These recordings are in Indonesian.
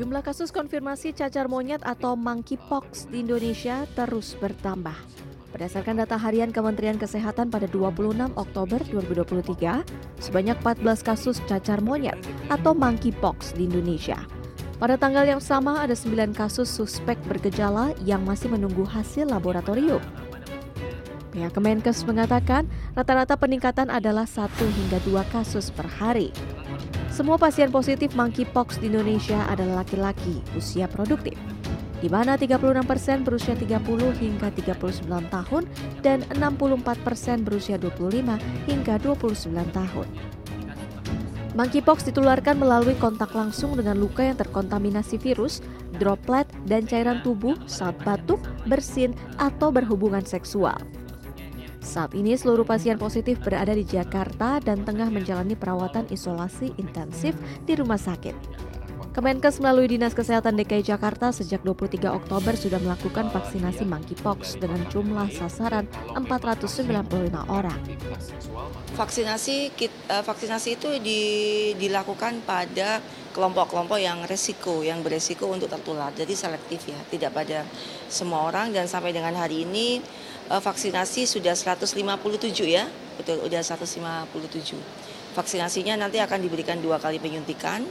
Jumlah kasus konfirmasi cacar monyet atau monkeypox di Indonesia terus bertambah. Berdasarkan data harian Kementerian Kesehatan pada 26 Oktober 2023, sebanyak 14 kasus cacar monyet atau monkeypox di Indonesia. Pada tanggal yang sama ada 9 kasus suspek bergejala yang masih menunggu hasil laboratorium. Pihak Kemenkes mengatakan rata-rata peningkatan adalah 1 hingga 2 kasus per hari. Semua pasien positif monkeypox di Indonesia adalah laki-laki usia produktif di mana 36% persen berusia 30 hingga 39 tahun dan 64% persen berusia 25 hingga 29 tahun. Monkeypox ditularkan melalui kontak langsung dengan luka yang terkontaminasi virus, droplet, dan cairan tubuh saat batuk, bersin, atau berhubungan seksual. Saat ini seluruh pasien positif berada di Jakarta dan tengah menjalani perawatan isolasi intensif di rumah sakit. Kemenkes melalui Dinas Kesehatan DKI Jakarta sejak 23 Oktober sudah melakukan vaksinasi monkeypox dengan jumlah sasaran 495 orang. Vaksinasi eh, vaksinasi itu di, dilakukan pada kelompok-kelompok yang resiko, yang beresiko untuk tertular. Jadi selektif ya, tidak pada semua orang dan sampai dengan hari ini eh, vaksinasi sudah 157 ya, betul, sudah 157. Vaksinasinya nanti akan diberikan dua kali penyuntikan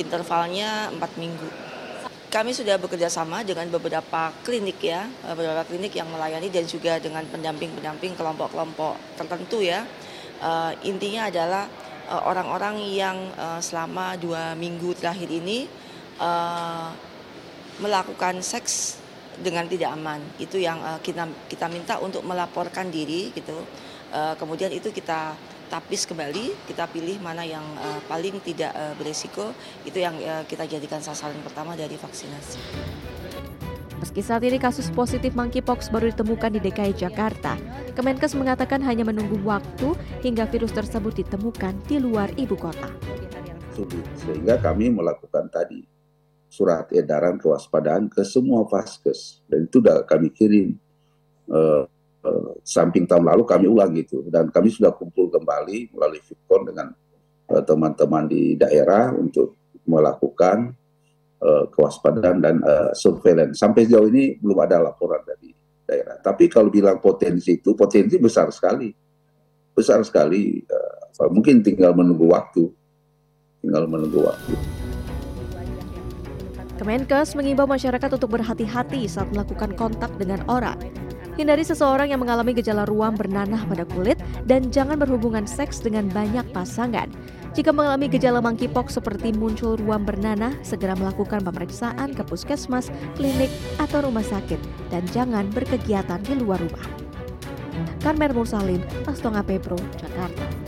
intervalnya empat minggu. Kami sudah bekerja sama dengan beberapa klinik ya, eh, beberapa klinik yang melayani dan juga dengan pendamping-pendamping kelompok-kelompok tertentu ya. Uh, intinya adalah orang-orang yang uh, selama dua minggu terakhir ini uh, melakukan seks dengan tidak aman. Itu yang kita kita minta untuk melaporkan diri gitu. Kemudian itu kita tapis kembali, kita pilih mana yang uh, paling tidak uh, beresiko, itu yang uh, kita jadikan sasaran pertama dari vaksinasi. Meski saat ini kasus positif monkeypox baru ditemukan di DKI Jakarta, Kemenkes mengatakan hanya menunggu waktu hingga virus tersebut ditemukan di luar ibu kota. Sehingga kami melakukan tadi surat edaran kewaspadaan ke semua vaskes dan itu sudah kami kirim uh, Eh, samping tahun lalu kami ulang gitu dan kami sudah kumpul kembali melalui Fitcon dengan eh, teman-teman uh, di daerah untuk melakukan uh, kewaspadaan dan uh, surveillance. Sampai sejauh ini belum ada laporan dari daerah. Tapi kalau bilang potensi itu potensi besar sekali, besar sekali. Uh, mungkin tinggal menunggu waktu, tinggal menunggu waktu. Kemenkes mengimbau masyarakat untuk berhati-hati saat melakukan kontak dengan orang Hindari seseorang yang mengalami gejala ruam bernanah pada kulit dan jangan berhubungan seks dengan banyak pasangan. Jika mengalami gejala monkeypox seperti muncul ruam bernanah, segera melakukan pemeriksaan ke puskesmas, klinik, atau rumah sakit dan jangan berkegiatan di luar rumah. Karmer Mursalim, Pastonga Pebro, Jakarta.